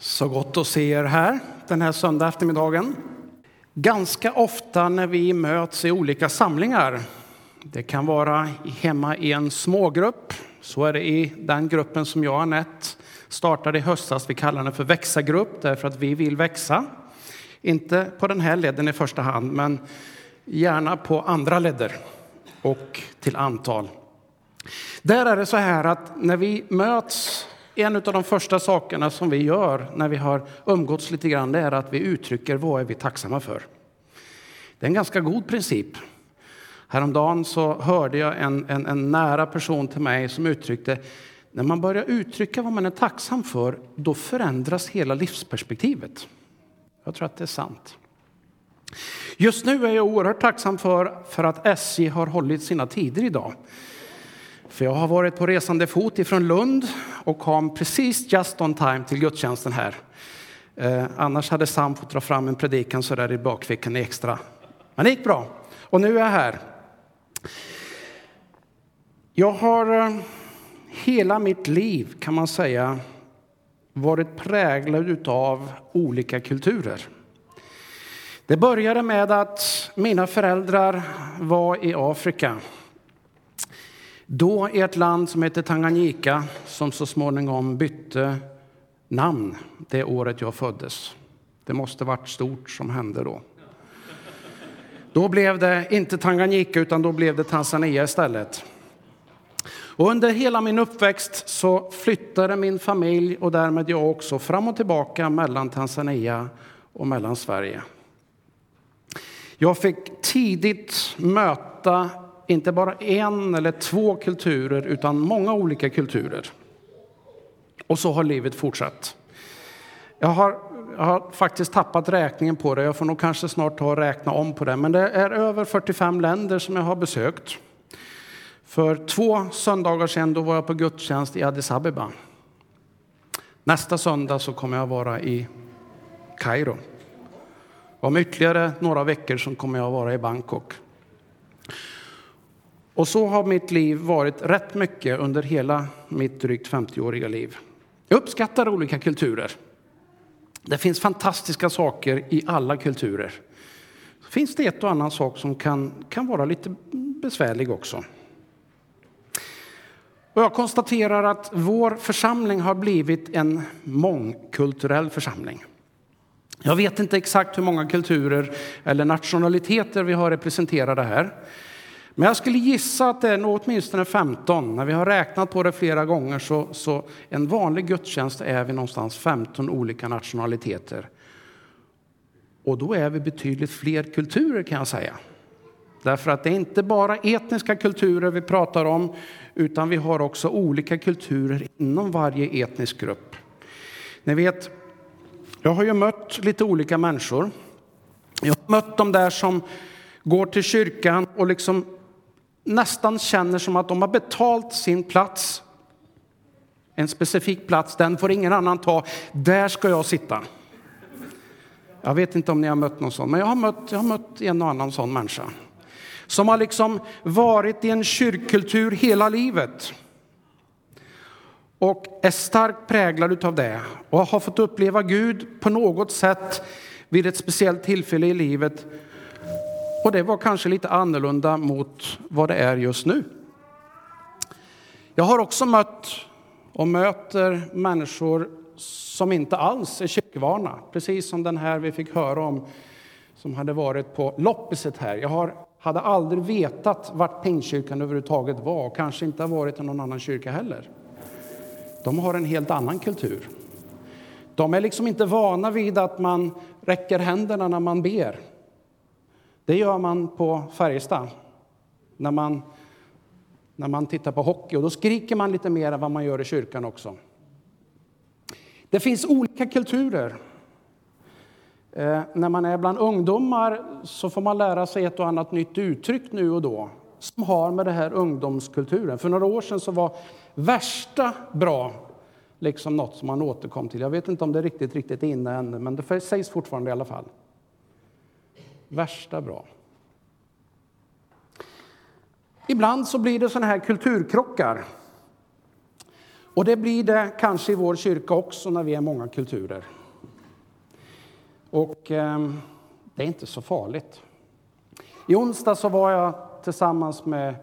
Så gott att se er här den här söndag eftermiddagen. Ganska ofta när vi möts i olika samlingar, det kan vara hemma i en smågrupp, så är det i den gruppen som jag och Anette startade i höstas. Vi kallar den för växa-grupp därför att vi vill växa. Inte på den här ledden i första hand, men gärna på andra ledder och till antal. Där är det så här att när vi möts en av de första sakerna som vi gör när vi har umgåtts lite grann, det är att vi uttrycker vad är vi tacksamma för. Det är en ganska god princip. Häromdagen så hörde jag en, en, en nära person till mig som uttryckte när man börjar uttrycka vad man är tacksam för, då förändras hela livsperspektivet. Jag tror att det är sant. Just nu är jag oerhört tacksam för, för att SJ har hållit sina tider idag. För jag har varit på resande fot ifrån Lund och kom precis just on time till gudstjänsten här. Eh, annars hade Sam fått dra fram en predikan så där i bakfickan extra. Men det gick bra. Och nu är jag här. Jag har eh, hela mitt liv kan man säga varit präglad av olika kulturer. Det började med att mina föräldrar var i Afrika då i ett land som heter Tanganyika som så småningom bytte namn det året jag föddes. Det måste varit stort som hände då. Då blev det inte Tanganyika utan då blev det Tanzania istället. Och under hela min uppväxt så flyttade min familj och därmed jag också fram och tillbaka mellan Tanzania och mellan Sverige. Jag fick tidigt möta inte bara en eller två kulturer, utan många olika kulturer. Och så har livet fortsatt. Jag har, jag har, faktiskt tappat räkningen på det. Jag får nog kanske snart ta och räkna om på det. Men det är över 45 länder som jag har besökt. För två söndagar sedan då var jag på gudstjänst i Addis Abeba. Nästa söndag så kommer jag vara i Kairo. Om ytterligare några veckor så kommer jag vara i Bangkok. Och så har mitt liv varit rätt mycket under hela mitt drygt 50-åriga liv. Jag uppskattar olika kulturer. Det finns fantastiska saker i alla kulturer. Så finns det ett och annan sak som kan, kan vara lite besvärlig också. Och jag konstaterar att vår församling har blivit en mångkulturell församling. Jag vet inte exakt hur många kulturer eller nationaliteter vi har representerade här. Men jag skulle gissa att det är åtminstone 15. När vi har räknat på det flera gånger så, så en vanlig gudstjänst är vi någonstans 15 olika nationaliteter. Och då är vi betydligt fler kulturer kan jag säga. Därför att det är inte bara etniska kulturer vi pratar om, utan vi har också olika kulturer inom varje etnisk grupp. Ni vet, jag har ju mött lite olika människor. Jag har mött de där som går till kyrkan och liksom nästan känner som att de har betalt sin plats. En specifik plats, den får ingen annan ta. Där ska jag sitta. Jag vet inte om ni har mött någon sån, men jag har mött, jag har mött en och annan sån människa. Som har liksom varit i en kyrkkultur hela livet. Och är starkt präglad av det och har fått uppleva Gud på något sätt vid ett speciellt tillfälle i livet och det var kanske lite annorlunda mot vad det är just nu. Jag har också mött och möter människor som inte alls är kyrkvana, precis som den här vi fick höra om som hade varit på loppiset här. Jag har, hade aldrig vetat vart Pingstkyrkan överhuvudtaget var och kanske inte har varit i någon annan kyrka heller. De har en helt annan kultur. De är liksom inte vana vid att man räcker händerna när man ber. Det gör man på Färjestad när man, när man tittar på hockey. Och då skriker man lite mer än vad man gör i kyrkan också. Det finns olika kulturer. Eh, när man är bland ungdomar så får man lära sig ett och annat nytt uttryck nu och då som har med det här ungdomskulturen. För några år sedan så var värsta bra liksom något som man återkom till. Jag vet inte om det är riktigt, riktigt inne ännu, men det sägs fortfarande i alla fall värsta bra. Ibland så blir det såna här kulturkrockar. Och det blir det kanske i vår kyrka också när vi är många kulturer. Och eh, det är inte så farligt. I onsdag så var jag tillsammans med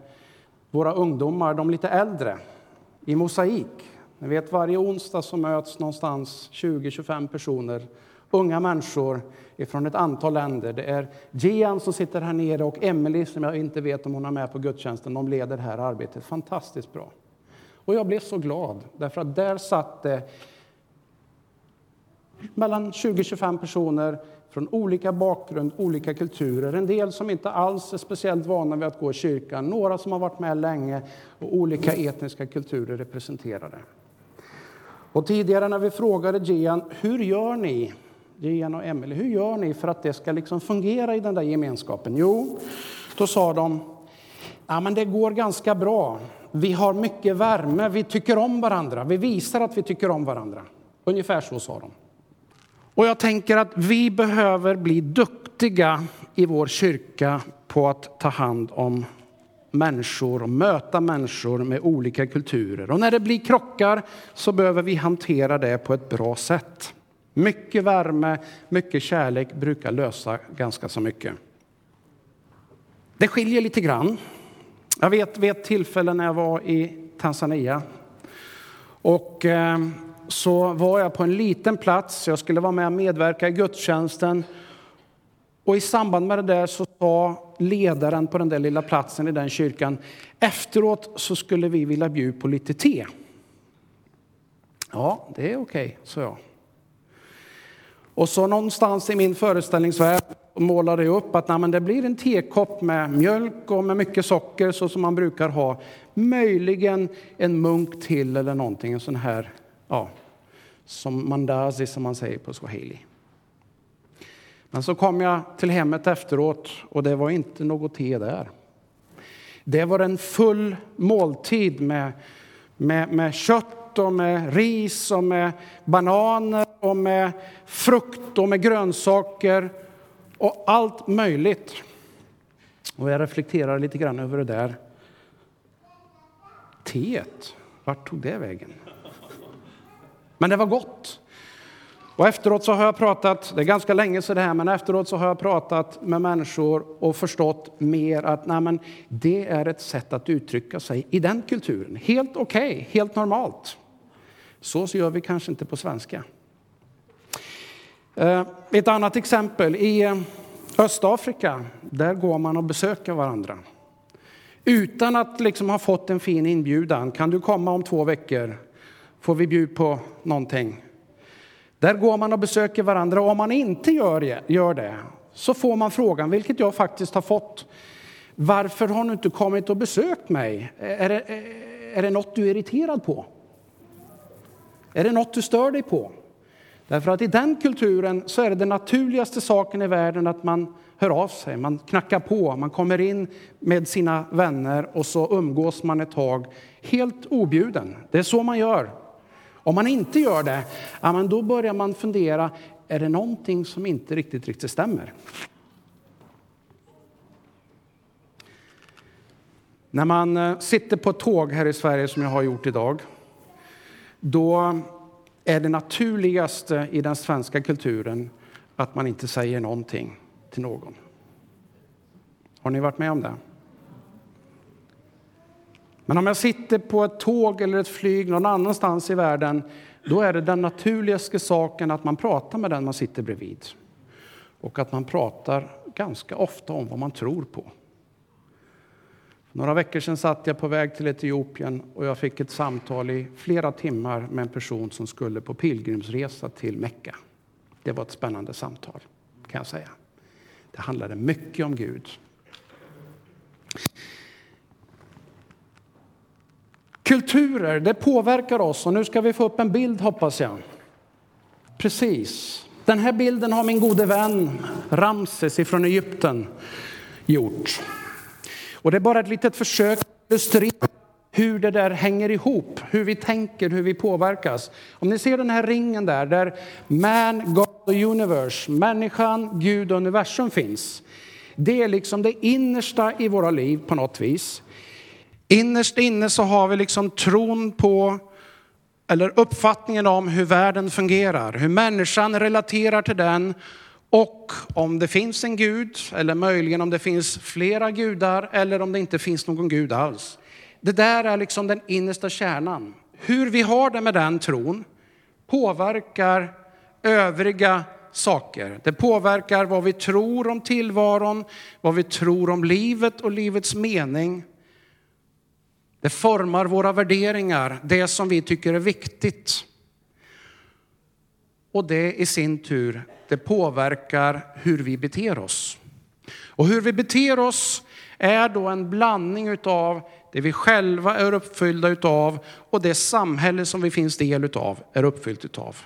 våra ungdomar, de lite äldre, i Mosaik. Ni vet, varje onsdag så möts någonstans 20-25 personer, unga människor från ett antal länder. Det är Gian som sitter här nere och Emelie som jag inte vet om hon är med på gudstjänsten. De leder det här arbetet fantastiskt bra. Och jag blev så glad, därför att där satt det mellan 20-25 personer från olika bakgrund, olika kulturer. En del som inte alls är speciellt vana vid att gå i kyrkan, några som har varit med länge och olika etniska kulturer representerade. Och tidigare när vi frågade Gian, hur gör ni, Gian och Emelie, hur gör ni för att det ska liksom fungera i den där gemenskapen? Jo, då sa de, ja men det går ganska bra. Vi har mycket värme, vi tycker om varandra, vi visar att vi tycker om varandra. Ungefär så sa de. Och jag tänker att vi behöver bli duktiga i vår kyrka på att ta hand om människor och möta människor med olika kulturer. Och när det blir krockar så behöver vi hantera det på ett bra sätt. Mycket värme, mycket kärlek brukar lösa ganska så mycket. Det skiljer lite grann. Jag vet vid ett tillfälle när jag var i Tanzania och eh, så var jag på en liten plats. Jag skulle vara med och medverka i gudstjänsten. Och i samband med det där så sa ledaren på den där lilla platsen i den kyrkan, efteråt så skulle vi vilja bjuda på lite te. Ja, det är okej, okay, sa jag. Och så någonstans i min föreställningsvärld målade jag upp att nej, det blir en tekopp med mjölk och med mycket socker så som man brukar ha. Möjligen en munk till eller någonting, en sån här ja, som mandazi som man säger på swahili. Men så kom jag till hemmet efteråt och det var inte något te där. Det var en full måltid med, med, med kött och med ris och med bananer och eh, med frukt och med grönsaker och allt möjligt. Och jag reflekterar lite grann över det där. Teet, vart tog det vägen? Men det var gott. Och efteråt så har jag pratat, det är ganska länge sedan det här, men efteråt så har jag pratat med människor och förstått mer att nej, men det är ett sätt att uttrycka sig i den kulturen. Helt okej, okay, helt normalt. Så gör vi kanske inte på svenska. Eh, ett annat exempel, i eh, Östafrika, där går man och besöker varandra. Utan att liksom ha fått en fin inbjudan. Kan du komma om två veckor? får vi bjuda på någonting. Där går man och besöker varandra och om man inte gör det, gör det så får man frågan, vilket jag faktiskt har fått. Varför har du inte kommit och besökt mig? Är det, är det något du är irriterad på? Är det något du stör dig på? Därför att i den kulturen så är det den naturligaste saken i världen att man hör av sig, man knackar på, man kommer in med sina vänner och så umgås man ett tag helt objuden. Det är så man gör. Om man inte gör det, ja, men då börjar man fundera, är det någonting som inte riktigt, riktigt stämmer? När man eh, sitter på ett tåg här i Sverige, som jag har gjort idag, då är det naturligaste i den svenska kulturen att man inte säger någonting till någon. Har ni varit med om det? Men om jag sitter på ett tåg eller ett flyg någon annanstans i världen, då är det den naturligaste saken att man pratar med den man sitter bredvid. Och att man pratar ganska ofta om vad man tror på. Några veckor sedan satt jag på väg till Etiopien och jag fick ett samtal i flera timmar med en person som skulle på pilgrimsresa till Mecka. Det var ett spännande samtal, kan jag säga. Det handlade mycket om Gud. Kulturer, det påverkar oss. Och nu ska vi få upp en bild hoppas jag. Precis. Den här bilden har min gode vän Ramses från Egypten gjort. Och det är bara ett litet försök att illustrera hur det där hänger ihop, hur vi tänker, hur vi påverkas. Om ni ser den här ringen där, där man, God och universe, människan, Gud och universum finns. Det är liksom det innersta i våra liv på något vis. Innerst inne så har vi liksom tron på eller uppfattningen om hur världen fungerar, hur människan relaterar till den och om det finns en gud eller möjligen om det finns flera gudar eller om det inte finns någon gud alls. Det där är liksom den innersta kärnan. Hur vi har det med den tron påverkar övriga saker. Det påverkar vad vi tror om tillvaron, vad vi tror om livet och livets mening. Det formar våra värderingar, det som vi tycker är viktigt. Och det i sin tur, det påverkar hur vi beter oss. Och hur vi beter oss är då en blandning utav det vi själva är uppfyllda utav och det samhälle som vi finns del utav är uppfyllt utav.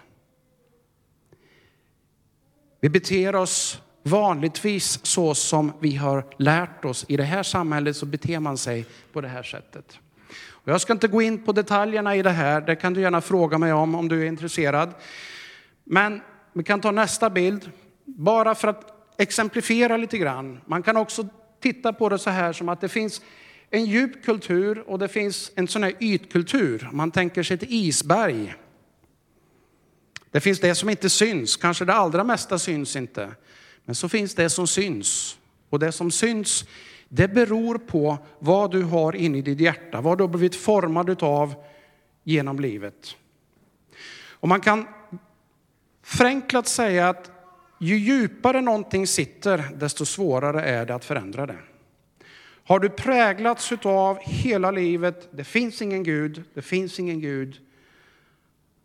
Vi beter oss vanligtvis så som vi har lärt oss. I det här samhället så beter man sig på det här sättet. Och jag ska inte gå in på detaljerna i det här, det kan du gärna fråga mig om om du är intresserad. Men vi kan ta nästa bild, bara för att exemplifiera lite grann. Man kan också titta på det så här som att det finns en djup kultur och det finns en sån här ytkultur. Man tänker sig ett isberg. Det finns det som inte syns, kanske det allra mesta syns inte. Men så finns det som syns. Och det som syns, det beror på vad du har inne i ditt hjärta, vad du har blivit formad av genom livet. Och man kan förenklat säga att ju djupare någonting sitter, desto svårare är det att förändra det. Har du präglats av hela livet, det finns ingen Gud, det finns ingen Gud,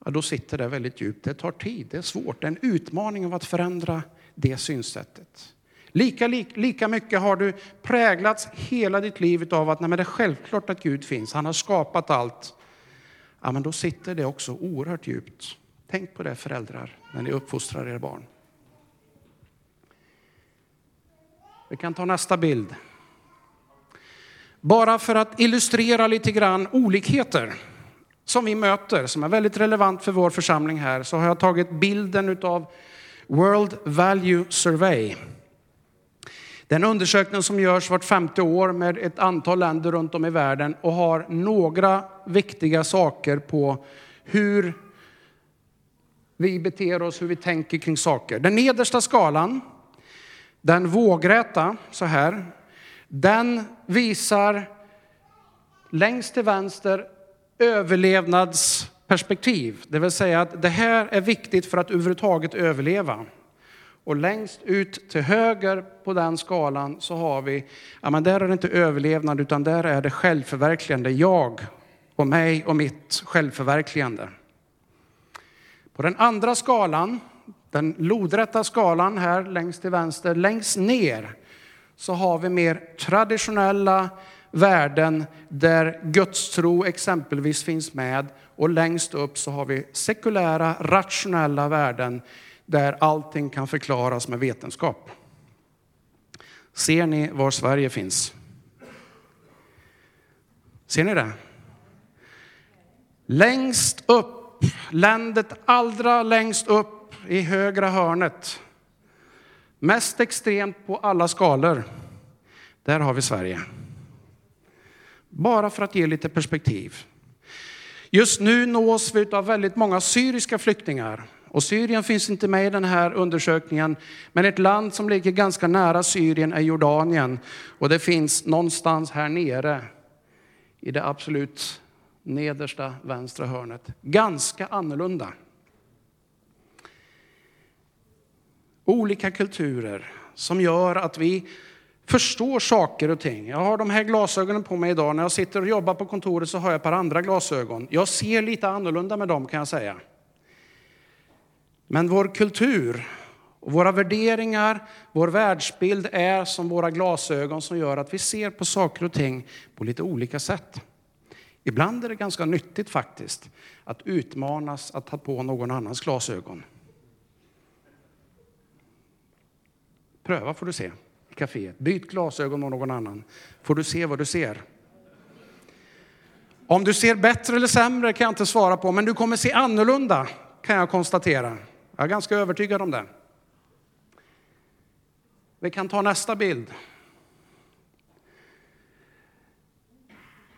ja, då sitter det väldigt djupt. Det tar tid, det är svårt, det är en utmaning av att förändra det synsättet. Lika, lika, lika mycket har du präglats hela ditt liv av att nej, men det är självklart att Gud finns, han har skapat allt. Ja, men då sitter det också oerhört djupt. Tänk på det föräldrar, när ni uppfostrar era barn. Vi kan ta nästa bild. Bara för att illustrera lite grann olikheter som vi möter, som är väldigt relevant för vår församling här, så har jag tagit bilden av World Value Survey. Den undersökning som görs vart femte år med ett antal länder runt om i världen och har några viktiga saker på hur vi beter oss, hur vi tänker kring saker. Den nedersta skalan, den vågräta så här, den visar längst till vänster överlevnadsperspektiv. Det vill säga att det här är viktigt för att överhuvudtaget överleva. Och längst ut till höger på den skalan så har vi, ja men där är det inte överlevnad utan där är det självförverkligande. Jag och mig och mitt självförverkligande. På den andra skalan, den lodrätta skalan här längst till vänster, längst ner så har vi mer traditionella värden där gudstro exempelvis finns med och längst upp så har vi sekulära, rationella värden där allting kan förklaras med vetenskap. Ser ni var Sverige finns? Ser ni det? Längst upp, landet allra längst upp i högra hörnet. Mest extremt på alla skalor. Där har vi Sverige. Bara för att ge lite perspektiv. Just nu nås vi av väldigt många syriska flyktingar. Och Syrien finns inte med i den här undersökningen, men ett land som ligger ganska nära Syrien är Jordanien. Och det finns någonstans här nere i det absolut nedersta vänstra hörnet. Ganska annorlunda. Olika kulturer som gör att vi förstår saker och ting. Jag har de här glasögonen på mig idag. När jag sitter och jobbar på kontoret så har jag ett par andra glasögon. Jag ser lite annorlunda med dem kan jag säga. Men vår kultur, och våra värderingar, vår världsbild är som våra glasögon som gör att vi ser på saker och ting på lite olika sätt. Ibland är det ganska nyttigt faktiskt att utmanas att ta på någon annans glasögon. Pröva får du se i kaféet. Byt glasögon med någon annan. Får du se vad du ser. Om du ser bättre eller sämre kan jag inte svara på, men du kommer se annorlunda kan jag konstatera. Jag är ganska övertygad om det. Vi kan ta nästa bild.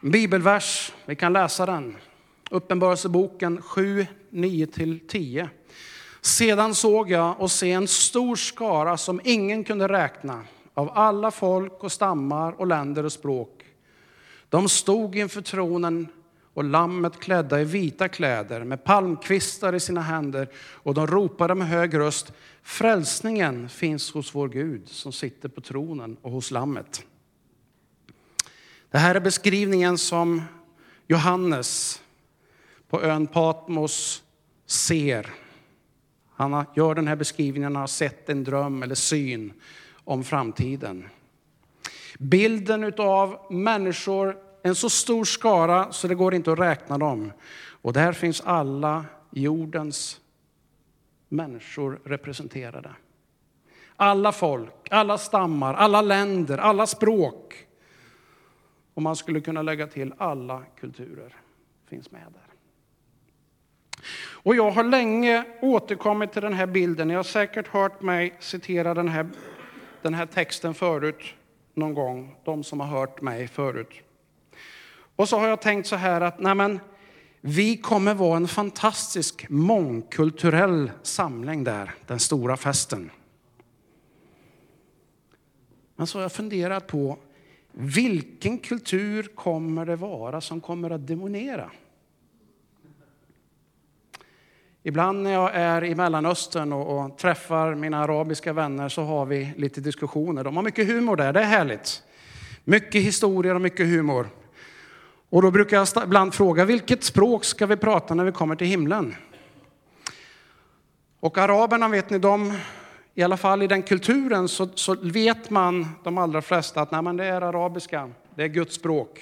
Bibelvers, vi kan läsa den. Uppenbarelseboken 7, 9-10. Sedan såg jag och se en stor skara som ingen kunde räkna, av alla folk och stammar och länder och språk. De stod inför tronen och lammet klädda i vita kläder med palmkvistar i sina händer och de ropade med hög röst Frälsningen finns hos vår Gud som sitter på tronen och hos lammet. Det här är beskrivningen som Johannes på ön Patmos ser. Han gör den här beskrivningen, han har sett en dröm eller syn om framtiden. Bilden av människor, en så stor skara så det går inte att räkna dem. Och där finns alla jordens människor representerade. Alla folk, alla stammar, alla länder, alla språk. Och man skulle kunna lägga till alla kulturer finns med där. Och jag har länge återkommit till den här bilden. Ni har säkert hört mig citera den här, den här texten förut någon gång, de som har hört mig förut. Och så har jag tänkt så här att nej men, vi kommer vara en fantastisk mångkulturell samling där, den stora festen. Men så har jag funderat på vilken kultur kommer det vara som kommer att demonera? Ibland när jag är i Mellanöstern och, och, träffar mina arabiska vänner så har vi lite diskussioner. De har mycket humor där, det är härligt. Mycket historier och mycket humor. Och då brukar jag ibland fråga, vilket språk ska vi prata när vi kommer till himlen? Och araberna vet ni, de, i alla fall i den kulturen så, så vet man de allra flesta att nej, men det är arabiska, det är Guds språk.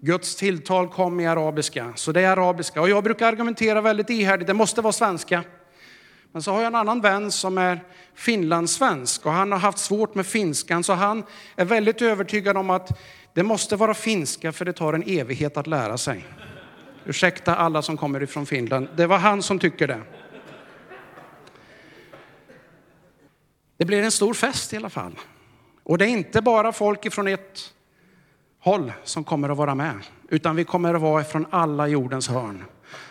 Guds tilltal kom i arabiska, så det är arabiska. Och jag brukar argumentera väldigt ihärdigt, det måste vara svenska. Men så har jag en annan vän som är finlandssvensk och han har haft svårt med finskan, så han är väldigt övertygad om att det måste vara finska för det tar en evighet att lära sig. Ursäkta alla som kommer ifrån Finland, det var han som tycker det. Det blir en stor fest i alla fall. Och det är inte bara folk ifrån ett håll som kommer att vara med, utan vi kommer att vara från alla jordens hörn.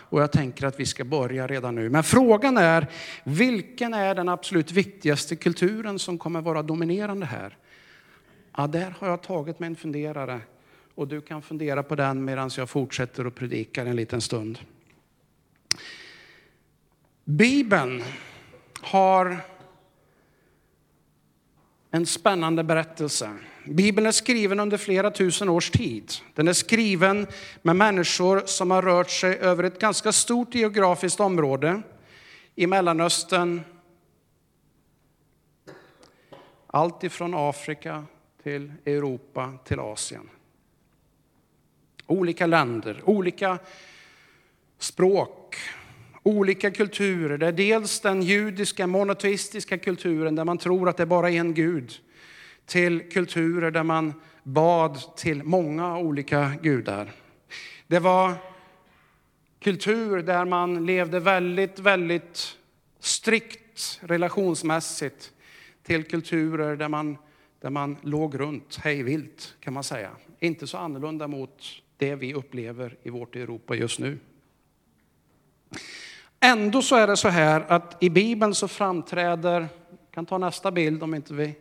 Och jag tänker att vi ska börja redan nu. Men frågan är, vilken är den absolut viktigaste kulturen som kommer att vara dominerande här? Ja, där har jag tagit mig en funderare och du kan fundera på den medan jag fortsätter och predikar en liten stund. Bibeln har en spännande berättelse. Bibeln är skriven under flera tusen års tid. Den är skriven med människor som har rört sig över ett ganska stort geografiskt område i Mellanöstern. Allt ifrån Afrika till Europa till Asien. Olika länder, olika språk, olika kulturer. Det är dels den judiska monoteistiska kulturen där man tror att det bara är en gud, till kulturer där man bad till många olika gudar. Det var kultur där man levde väldigt, väldigt strikt relationsmässigt till kulturer där man, där man låg runt hejvilt kan man säga. Inte så annorlunda mot det vi upplever i vårt Europa just nu. Ändå så är det så här att i Bibeln så framträder, kan ta nästa bild om inte vi...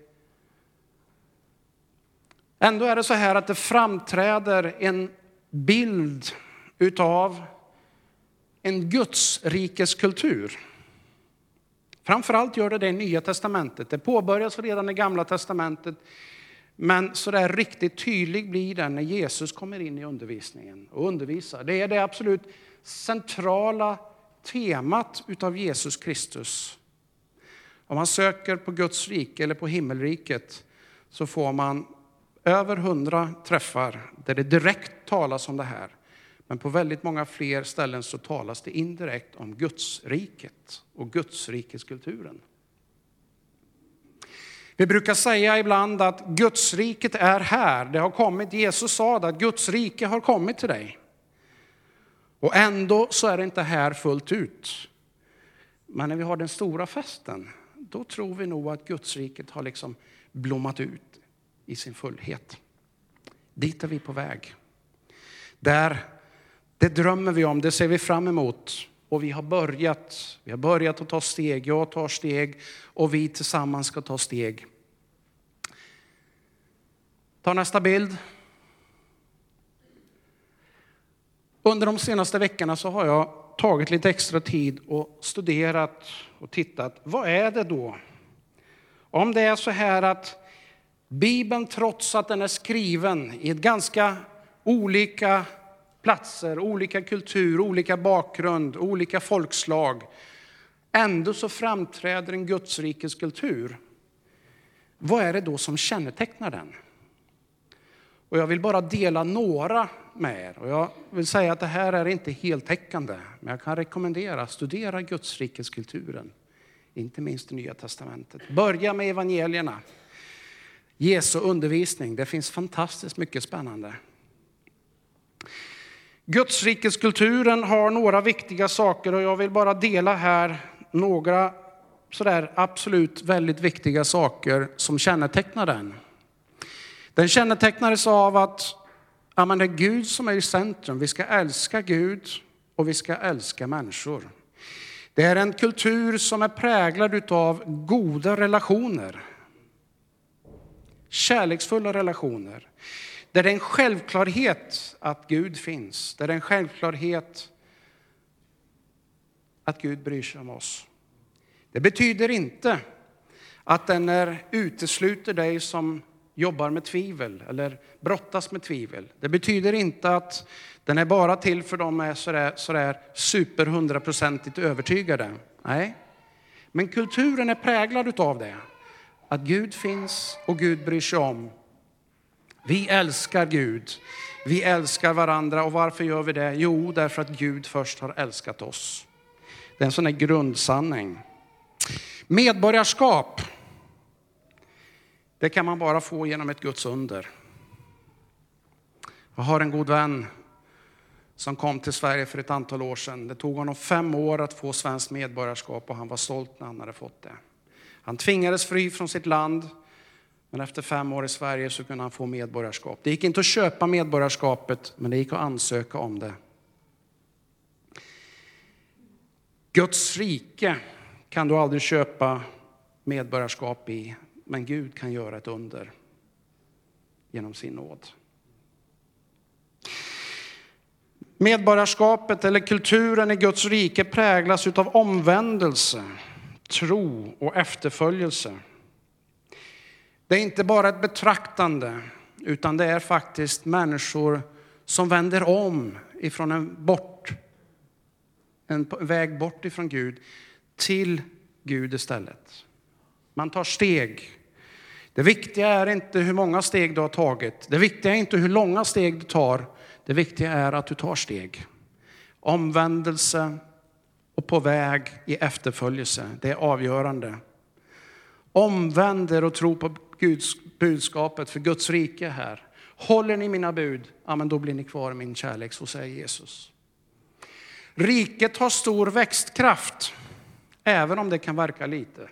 Ändå är det så här att det framträder en bild utav en Guds rikes kultur. Framförallt gör det det i Nya Testamentet. Det påbörjas redan i Gamla Testamentet. Men så där riktigt tydlig blir den när Jesus kommer in i undervisningen och undervisar. Det är det absolut centrala temat utav Jesus Kristus. Om man söker på Guds rike eller på himmelriket så får man över hundra träffar där det direkt talas om det här. Men på väldigt många fler ställen så talas det indirekt om Guds riket och Guds rikeskulturen. Vi brukar säga ibland att Guds riket är här. Det har kommit. Jesus sa det, att Guds rike har kommit till dig. Och ändå så är det inte här fullt ut. Men när vi har den stora festen, då tror vi nog att Gudsriket har liksom blommat ut i sin fullhet. Dit är vi på väg. Där Det drömmer vi om, det ser vi fram emot. Och vi har börjat. Vi har börjat att ta steg. Jag tar steg och vi tillsammans ska ta steg. Ta nästa bild. Under de senaste veckorna så har jag tagit lite extra tid och studerat och tittat. Vad är det då? Om det är så här att Bibeln, trots att den är skriven i ett ganska olika platser, olika kultur, olika bakgrund, olika folkslag, ändå så framträder en Gudsrikes kultur. Vad är det då som kännetecknar den? Och jag vill bara dela några med er. Och jag vill säga att det här är inte heltäckande, men jag kan rekommendera studera Gudsrikeskulturen, inte minst det Nya Testamentet. Börja med evangelierna. Jesu undervisning, det finns fantastiskt mycket spännande. Gudsrikeskulturen har några viktiga saker och jag vill bara dela här några sådär absolut väldigt viktiga saker som kännetecknar den. Den kännetecknades av att ja, det är Gud som är i centrum. Vi ska älska Gud och vi ska älska människor. Det är en kultur som är präglad av goda relationer. Kärleksfulla relationer. Där det är en självklarhet att Gud finns. Där det är en självklarhet att Gud bryr sig om oss. Det betyder inte att den är utesluter dig som jobbar med tvivel eller brottas med tvivel. Det betyder inte att den är bara till för de är sådär, sådär super hundraprocentigt övertygade. Nej, men kulturen är präglad av det. Att Gud finns och Gud bryr sig om. Vi älskar Gud. Vi älskar varandra och varför gör vi det? Jo, därför att Gud först har älskat oss. Det är en sån här grundsanning. Medborgarskap det kan man bara få genom ett Guds under. Jag har en god vän som kom till Sverige för ett antal år sedan. Det tog honom fem år att få svenskt medborgarskap och han var stolt när han hade fått det. Han tvingades fly från sitt land, men efter fem år i Sverige så kunde han få medborgarskap. Det gick inte att köpa medborgarskapet, men det gick att ansöka om det. Guds rike kan du aldrig köpa medborgarskap i. Men Gud kan göra ett under genom sin nåd. Medborgarskapet eller kulturen i Guds rike präglas av omvändelse, tro och efterföljelse. Det är inte bara ett betraktande, utan det är faktiskt människor som vänder om ifrån en, bort, en väg bort ifrån Gud till Gud istället. Man tar steg. Det viktiga är inte hur många steg du har tagit. Det viktiga är inte hur långa steg du tar. Det viktiga är att du tar steg. Omvändelse och på väg i efterföljelse. Det är avgörande. Omvänd er och tro på Guds budskapet för Guds rike här. Håller ni mina bud, ja, men då blir ni kvar i min kärlek, så säger Jesus. Riket har stor växtkraft, även om det kan verka lite.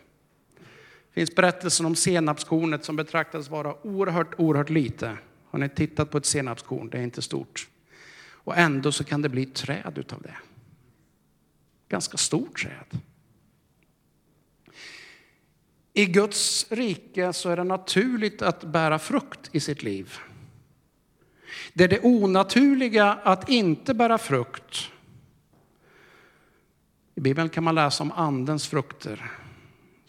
Det finns berättelsen om senapskornet som betraktas vara oerhört, oerhört lite. Har ni tittat på ett senapskorn? Det är inte stort. Och ändå så kan det bli träd utav det. Ganska stort träd. I Guds rike så är det naturligt att bära frukt i sitt liv. Det är det onaturliga att inte bära frukt. I Bibeln kan man läsa om andens frukter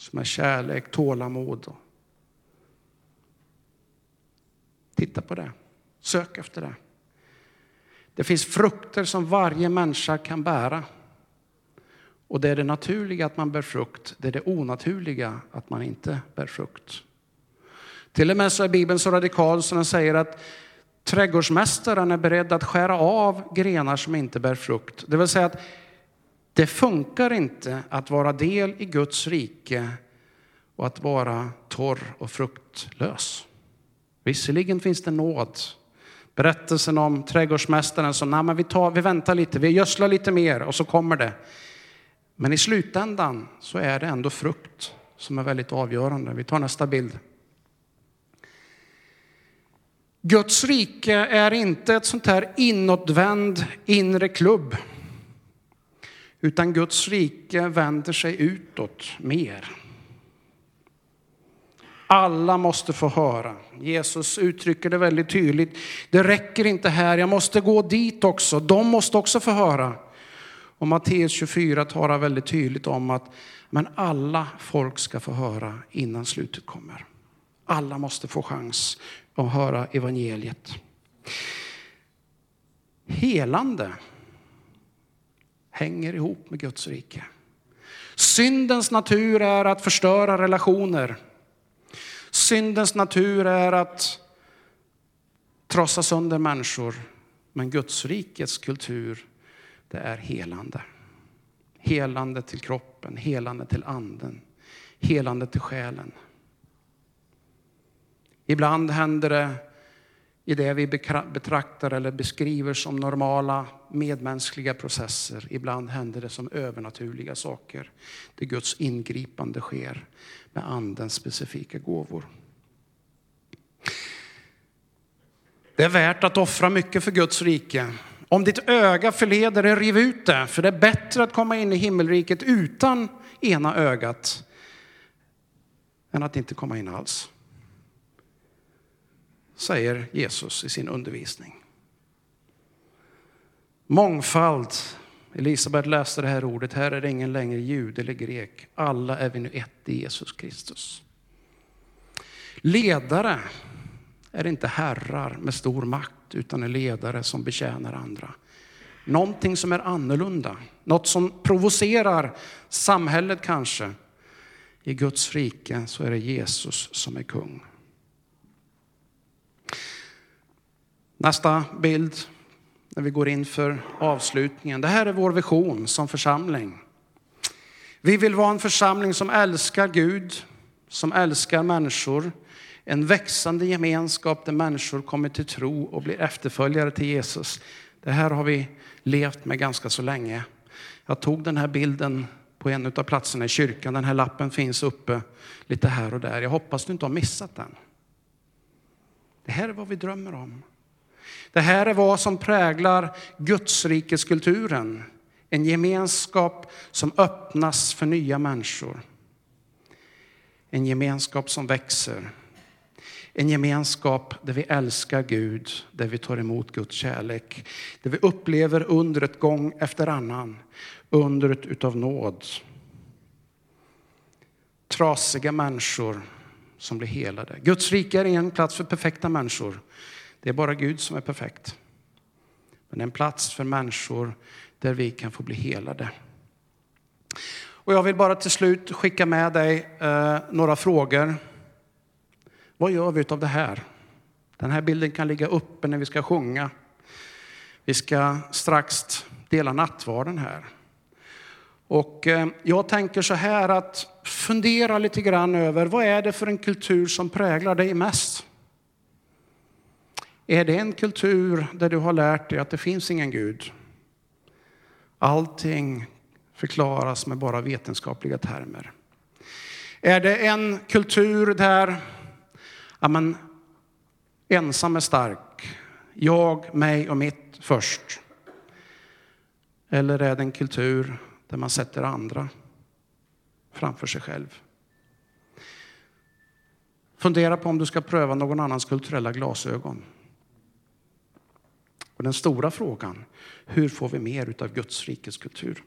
som är kärlek, tålamod. Titta på det. Sök efter det. Det finns frukter som varje människa kan bära. Och det är det naturliga att man bär frukt. Det är det onaturliga att man inte bär frukt. Till och med så är Bibeln så radikal som den säger att trädgårdsmästaren är beredd att skära av grenar som inte bär frukt. Det vill säga att det funkar inte att vara del i Guds rike och att vara torr och fruktlös. Visserligen finns det nåd. Berättelsen om trädgårdsmästaren som, nej men vi, tar, vi väntar lite, vi gödslar lite mer och så kommer det. Men i slutändan så är det ändå frukt som är väldigt avgörande. Vi tar nästa bild. Guds rike är inte ett sånt här inåtvänd inre klubb. Utan Guds rike vänder sig utåt mer. Alla måste få höra. Jesus uttrycker det väldigt tydligt. Det räcker inte här, jag måste gå dit också. De måste också få höra. Och Matteus 24 talar väldigt tydligt om att men alla folk ska få höra innan slutet kommer. Alla måste få chans att höra evangeliet. Helande hänger ihop med Guds rike. Syndens natur är att förstöra relationer. Syndens natur är att trossa sönder människor. Men Guds rikets kultur, det är helande. Helande till kroppen, helande till anden, helande till själen. Ibland händer det i det vi betraktar eller beskriver som normala medmänskliga processer. Ibland händer det som övernaturliga saker. Det Guds ingripande sker med andens specifika gåvor. Det är värt att offra mycket för Guds rike. Om ditt öga förleder dig, riv ut det. För det är bättre att komma in i himmelriket utan ena ögat än att inte komma in alls säger Jesus i sin undervisning. Mångfald. Elisabet läste det här ordet. Här är det ingen längre jud eller grek. Alla är vi nu ett i Jesus Kristus. Ledare är inte herrar med stor makt utan är ledare som betjänar andra. Någonting som är annorlunda, något som provocerar samhället kanske. I Guds rike så är det Jesus som är kung. Nästa bild när vi går in för avslutningen. Det här är vår vision som församling. Vi vill vara en församling som älskar Gud, som älskar människor. En växande gemenskap där människor kommer till tro och blir efterföljare till Jesus. Det här har vi levt med ganska så länge. Jag tog den här bilden på en av platserna i kyrkan. Den här lappen finns uppe lite här och där. Jag hoppas du inte har missat den. Det här är vad vi drömmer om. Det här är vad som präglar Gudsrikeskulturen. En gemenskap som öppnas för nya människor. En gemenskap som växer. En gemenskap där vi älskar Gud, där vi tar emot Guds kärlek. Där vi upplever undret gång efter annan. Undret utav nåd. Trasiga människor som blir helade. Guds rike är en plats för perfekta människor. Det är bara Gud som är perfekt. Men en plats för människor där vi kan få bli helade. Och jag vill bara till slut skicka med dig eh, några frågor. Vad gör vi av det här? Den här bilden kan ligga uppe när vi ska sjunga. Vi ska strax dela nattvarden här. Och eh, jag tänker så här att fundera lite grann över vad är det för en kultur som präglar dig mest? Är det en kultur där du har lärt dig att det finns ingen Gud? Allting förklaras med bara vetenskapliga termer. Är det en kultur där ja, men, ensam är stark, jag, mig och mitt först? Eller är det en kultur där man sätter andra framför sig själv? Fundera på om du ska pröva någon annans kulturella glasögon. Och den stora frågan, hur får vi mer av Guds rikes kultur?